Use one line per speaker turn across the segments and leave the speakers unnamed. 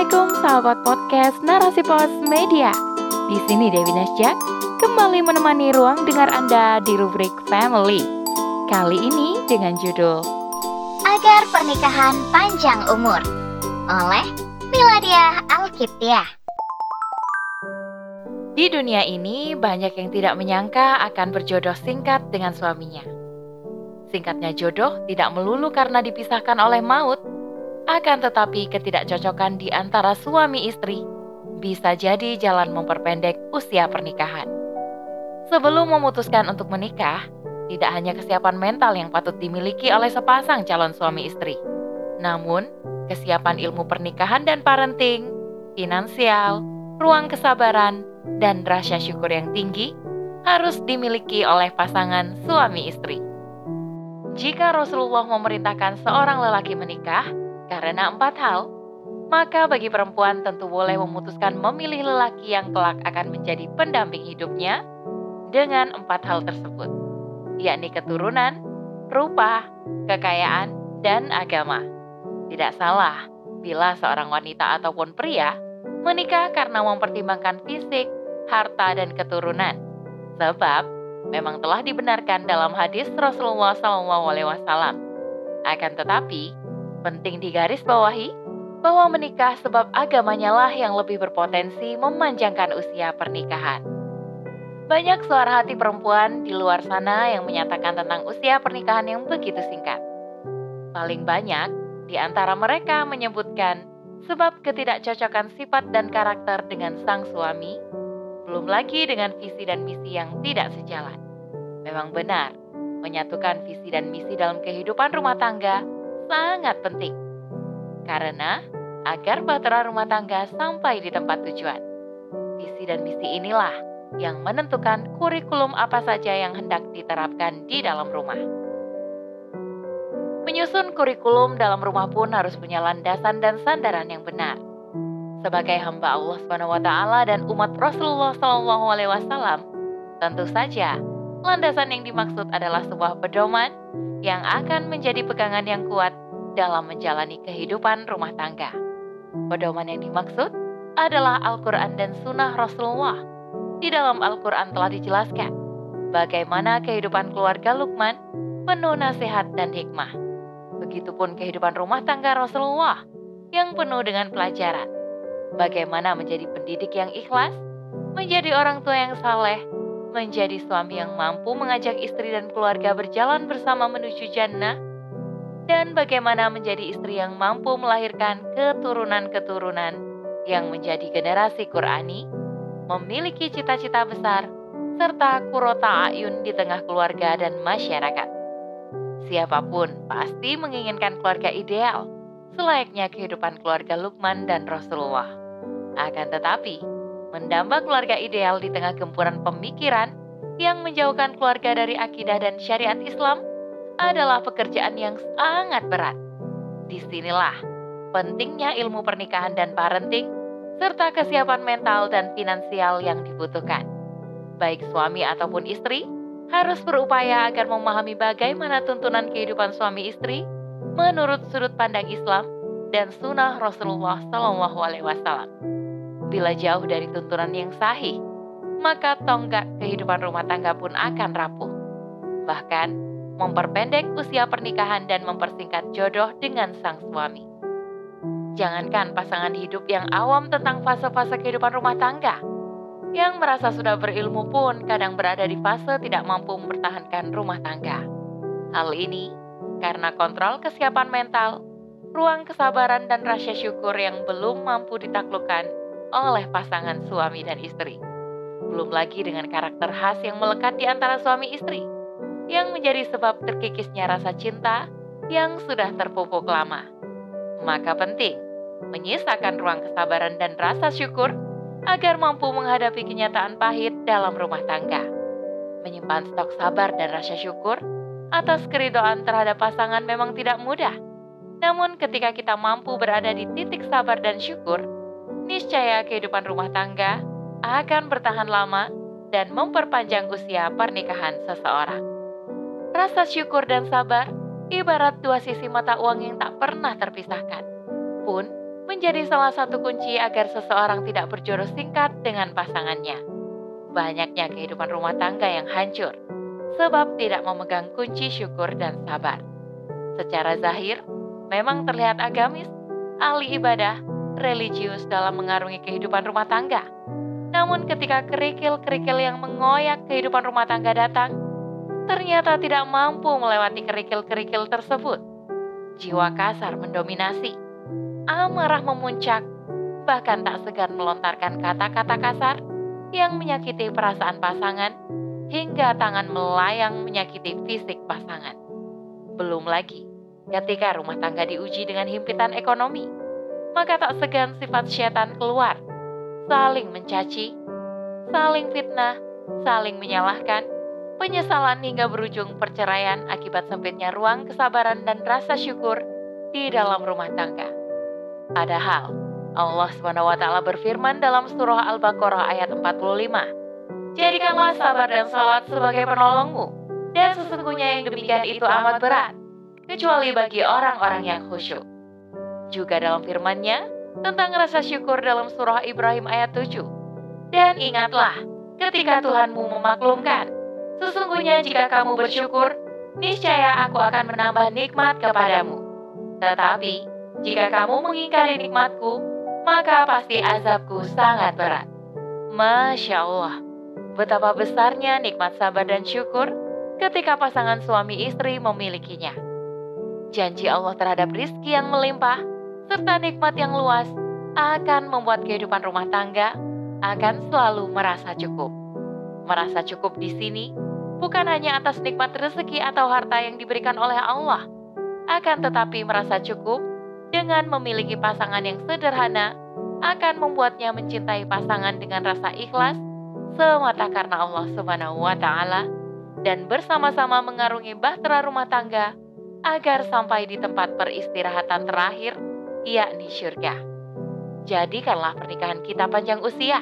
Assalamualaikum sahabat podcast Narasi Pos Media. Di sini Dewi Nasja kembali menemani ruang dengar Anda di rubrik Family. Kali ini dengan judul
Agar Pernikahan Panjang Umur oleh Miladia Alkiptia.
Di dunia ini banyak yang tidak menyangka akan berjodoh singkat dengan suaminya. Singkatnya jodoh tidak melulu karena dipisahkan oleh maut, akan tetapi ketidakcocokan di antara suami istri bisa jadi jalan memperpendek usia pernikahan. Sebelum memutuskan untuk menikah, tidak hanya kesiapan mental yang patut dimiliki oleh sepasang calon suami istri, namun kesiapan ilmu pernikahan dan parenting, finansial, ruang kesabaran, dan rasa syukur yang tinggi harus dimiliki oleh pasangan suami istri. Jika Rasulullah memerintahkan seorang lelaki menikah, karena empat hal, maka bagi perempuan tentu boleh memutuskan memilih lelaki yang kelak akan menjadi pendamping hidupnya dengan empat hal tersebut, yakni keturunan, rupa, kekayaan, dan agama. Tidak salah bila seorang wanita ataupun pria menikah karena mempertimbangkan fisik, harta, dan keturunan. Sebab memang telah dibenarkan dalam hadis Rasulullah SAW. Akan tetapi, Penting digarisbawahi bahwa menikah sebab agamanya lah yang lebih berpotensi memanjangkan usia pernikahan. Banyak suara hati perempuan di luar sana yang menyatakan tentang usia pernikahan yang begitu singkat. Paling banyak di antara mereka menyebutkan sebab ketidakcocokan sifat dan karakter dengan sang suami, belum lagi dengan visi dan misi yang tidak sejalan. Memang benar, menyatukan visi dan misi dalam kehidupan rumah tangga sangat penting. Karena agar bahtera rumah tangga sampai di tempat tujuan. Visi dan misi inilah yang menentukan kurikulum apa saja yang hendak diterapkan di dalam rumah. Menyusun kurikulum dalam rumah pun harus punya landasan dan sandaran yang benar. Sebagai hamba Allah SWT dan umat Rasulullah SAW, tentu saja landasan yang dimaksud adalah sebuah pedoman yang akan menjadi pegangan yang kuat dalam menjalani kehidupan rumah tangga. Pedoman yang dimaksud adalah Al-Quran dan Sunnah Rasulullah. Di dalam Al-Quran telah dijelaskan bagaimana kehidupan keluarga Lukman penuh nasihat dan hikmah. Begitupun kehidupan rumah tangga Rasulullah yang penuh dengan pelajaran. Bagaimana menjadi pendidik yang ikhlas, menjadi orang tua yang saleh, menjadi suami yang mampu mengajak istri dan keluarga berjalan bersama menuju jannah, dan bagaimana menjadi istri yang mampu melahirkan keturunan-keturunan yang menjadi generasi Qurani, memiliki cita-cita besar, serta kurota ayun di tengah keluarga dan masyarakat. Siapa pun pasti menginginkan keluarga ideal, selayaknya kehidupan keluarga Lukman dan Rasulullah. Akan tetapi, mendamba keluarga ideal di tengah gempuran pemikiran yang menjauhkan keluarga dari akidah dan syariat Islam adalah pekerjaan yang sangat berat. Di sinilah pentingnya ilmu pernikahan dan parenting, serta kesiapan mental dan finansial yang dibutuhkan. Baik suami ataupun istri harus berupaya agar memahami bagaimana tuntunan kehidupan suami istri menurut sudut pandang Islam dan sunnah Rasulullah Shallallahu Alaihi Wasallam. Bila jauh dari tuntunan yang sahih, maka tonggak kehidupan rumah tangga pun akan rapuh. Bahkan, memperpendek usia pernikahan dan mempersingkat jodoh dengan sang suami. Jangankan pasangan hidup yang awam tentang fase-fase kehidupan rumah tangga, yang merasa sudah berilmu pun kadang berada di fase tidak mampu mempertahankan rumah tangga. Hal ini karena kontrol kesiapan mental, ruang kesabaran dan rasa syukur yang belum mampu ditaklukkan oleh pasangan suami dan istri. Belum lagi dengan karakter khas yang melekat di antara suami istri yang menjadi sebab terkikisnya rasa cinta yang sudah terpupuk lama. Maka penting menyisakan ruang kesabaran dan rasa syukur agar mampu menghadapi kenyataan pahit dalam rumah tangga. Menyimpan stok sabar dan rasa syukur atas keridoan terhadap pasangan memang tidak mudah. Namun ketika kita mampu berada di titik sabar dan syukur, niscaya kehidupan rumah tangga akan bertahan lama dan memperpanjang usia pernikahan seseorang. Rasa syukur dan sabar ibarat dua sisi mata uang yang tak pernah terpisahkan, pun menjadi salah satu kunci agar seseorang tidak berjodoh singkat dengan pasangannya. Banyaknya kehidupan rumah tangga yang hancur sebab tidak memegang kunci syukur dan sabar. Secara zahir, memang terlihat agamis, ahli ibadah, religius dalam mengarungi kehidupan rumah tangga. Namun ketika kerikil-kerikil yang mengoyak kehidupan rumah tangga datang, ternyata tidak mampu melewati kerikil-kerikil tersebut. Jiwa kasar mendominasi, amarah memuncak, bahkan tak segan melontarkan kata-kata kasar yang menyakiti perasaan pasangan hingga tangan melayang menyakiti fisik pasangan. Belum lagi ketika rumah tangga diuji dengan himpitan ekonomi, maka tak segan sifat setan keluar, saling mencaci, saling fitnah, saling menyalahkan, penyesalan hingga berujung perceraian akibat sempitnya ruang kesabaran dan rasa syukur di dalam rumah tangga. Padahal Allah SWT berfirman dalam surah Al-Baqarah ayat 45, Jadikanlah sabar dan salat sebagai penolongmu, dan sesungguhnya yang demikian itu amat berat, kecuali bagi orang-orang yang khusyuk. Juga dalam firman-Nya tentang rasa syukur dalam surah Ibrahim ayat 7. Dan ingatlah, ketika Tuhanmu memaklumkan, sesungguhnya jika kamu bersyukur, niscaya aku akan menambah nikmat kepadamu. Tetapi, jika kamu mengingkari nikmatku, maka pasti azabku sangat berat. Masya Allah, betapa besarnya nikmat sabar dan syukur ketika pasangan suami istri memilikinya. Janji Allah terhadap rizki yang melimpah, serta nikmat yang luas, akan membuat kehidupan rumah tangga akan selalu merasa cukup. Merasa cukup di sini bukan hanya atas nikmat rezeki atau harta yang diberikan oleh Allah, akan tetapi merasa cukup dengan memiliki pasangan yang sederhana akan membuatnya mencintai pasangan dengan rasa ikhlas semata karena Allah Subhanahu wa taala dan bersama-sama mengarungi bahtera rumah tangga agar sampai di tempat peristirahatan terakhir yakni syurga. Jadikanlah pernikahan kita panjang usia.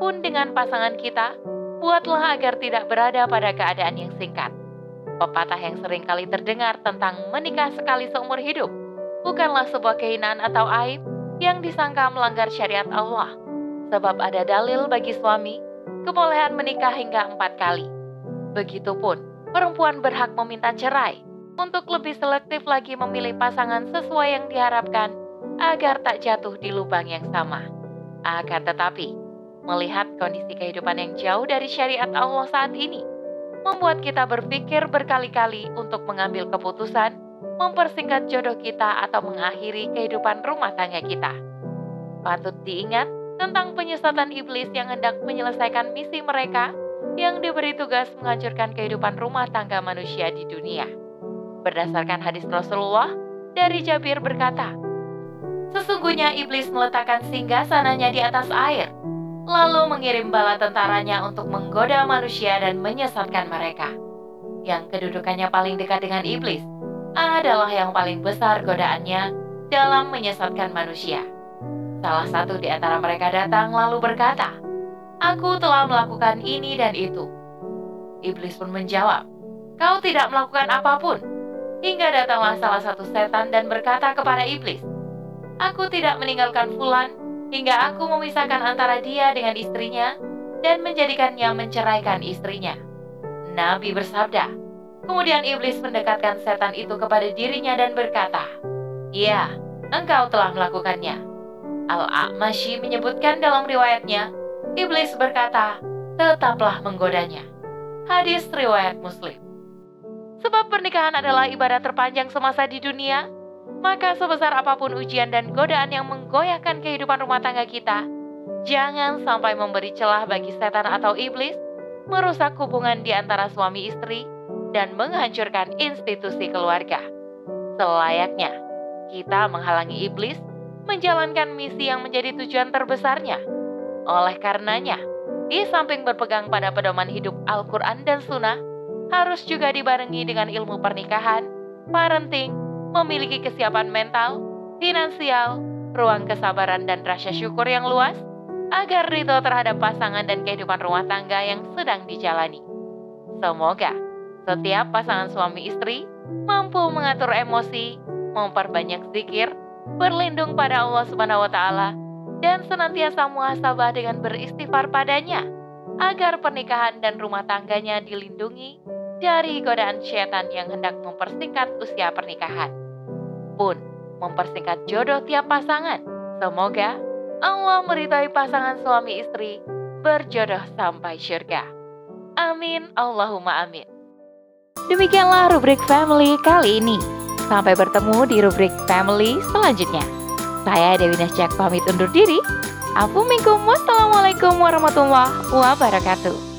Pun dengan pasangan kita, buatlah agar tidak berada pada keadaan yang singkat. Pepatah yang sering kali terdengar tentang menikah sekali seumur hidup bukanlah sebuah kehinaan atau aib yang disangka melanggar syariat Allah, sebab ada dalil bagi suami kebolehan menikah hingga empat kali. Begitupun, perempuan berhak meminta cerai untuk lebih selektif lagi memilih pasangan sesuai yang diharapkan agar tak jatuh di lubang yang sama. Akan tetapi, melihat kondisi kehidupan yang jauh dari syariat Allah saat ini, membuat kita berpikir berkali-kali untuk mengambil keputusan mempersingkat jodoh kita atau mengakhiri kehidupan rumah tangga kita. Patut diingat tentang penyesatan iblis yang hendak menyelesaikan misi mereka yang diberi tugas menghancurkan kehidupan rumah tangga manusia di dunia. Berdasarkan hadis Rasulullah, dari Jabir berkata, Sesungguhnya iblis meletakkan singgah sananya di atas air, lalu mengirim bala tentaranya untuk menggoda manusia dan menyesatkan mereka. Yang kedudukannya paling dekat dengan iblis adalah yang paling besar godaannya dalam menyesatkan manusia. Salah satu di antara mereka datang lalu berkata, Aku telah melakukan ini dan itu. Iblis pun menjawab, Kau tidak melakukan apa pun. Hingga datanglah salah satu setan dan berkata kepada iblis, Aku tidak meninggalkan Fulan hingga aku memisahkan antara dia dengan istrinya dan menjadikannya menceraikan istrinya. Nabi bersabda, Kemudian iblis mendekatkan setan itu kepada dirinya dan berkata, Ya, engkau telah melakukannya. Al-A'mashi menyebutkan dalam riwayatnya, iblis berkata, tetaplah menggodanya. Hadis riwayat Muslim. Sebab pernikahan adalah ibadah terpanjang semasa di dunia, maka sebesar apa pun ujian dan godaan yang menggoyahkan kehidupan rumah tangga kita, jangan sampai memberi celah bagi setan atau iblis merusak hubungan di antara suami istri dan menghancurkan institusi keluarga. Selayaknya, kita menghalangi iblis menjalankan misi yang menjadi tujuan terbesarnya. Oleh karenanya, di samping berpegang pada pedoman hidup Al-Quran dan Sunnah, harus juga dibarengi dengan ilmu pernikahan, parenting, memiliki kesiapan mental, finansial, ruang kesabaran dan rasa syukur yang luas, agar ridho terhadap pasangan dan kehidupan rumah tangga yang sedang dijalani. Semoga setiap pasangan suami istri mampu mengatur emosi, memperbanyak zikir, berlindung pada Allah Subhanahu wa taala dan senantiasa muhasabah dengan beristighfar padanya agar pernikahan dan rumah tangganya dilindungi dari godaan setan yang hendak mempersingkat usia pernikahan pun mempersingkat jodoh tiap pasangan. Semoga Allah meridhai pasangan suami istri berjodoh sampai syurga. Amin Allahumma amin. Demikianlah rubrik family kali ini. Sampai bertemu di rubrik family selanjutnya. Saya Dewi Nasjak pamit undur diri. Assalamualaikum warahmatullahi wabarakatuh.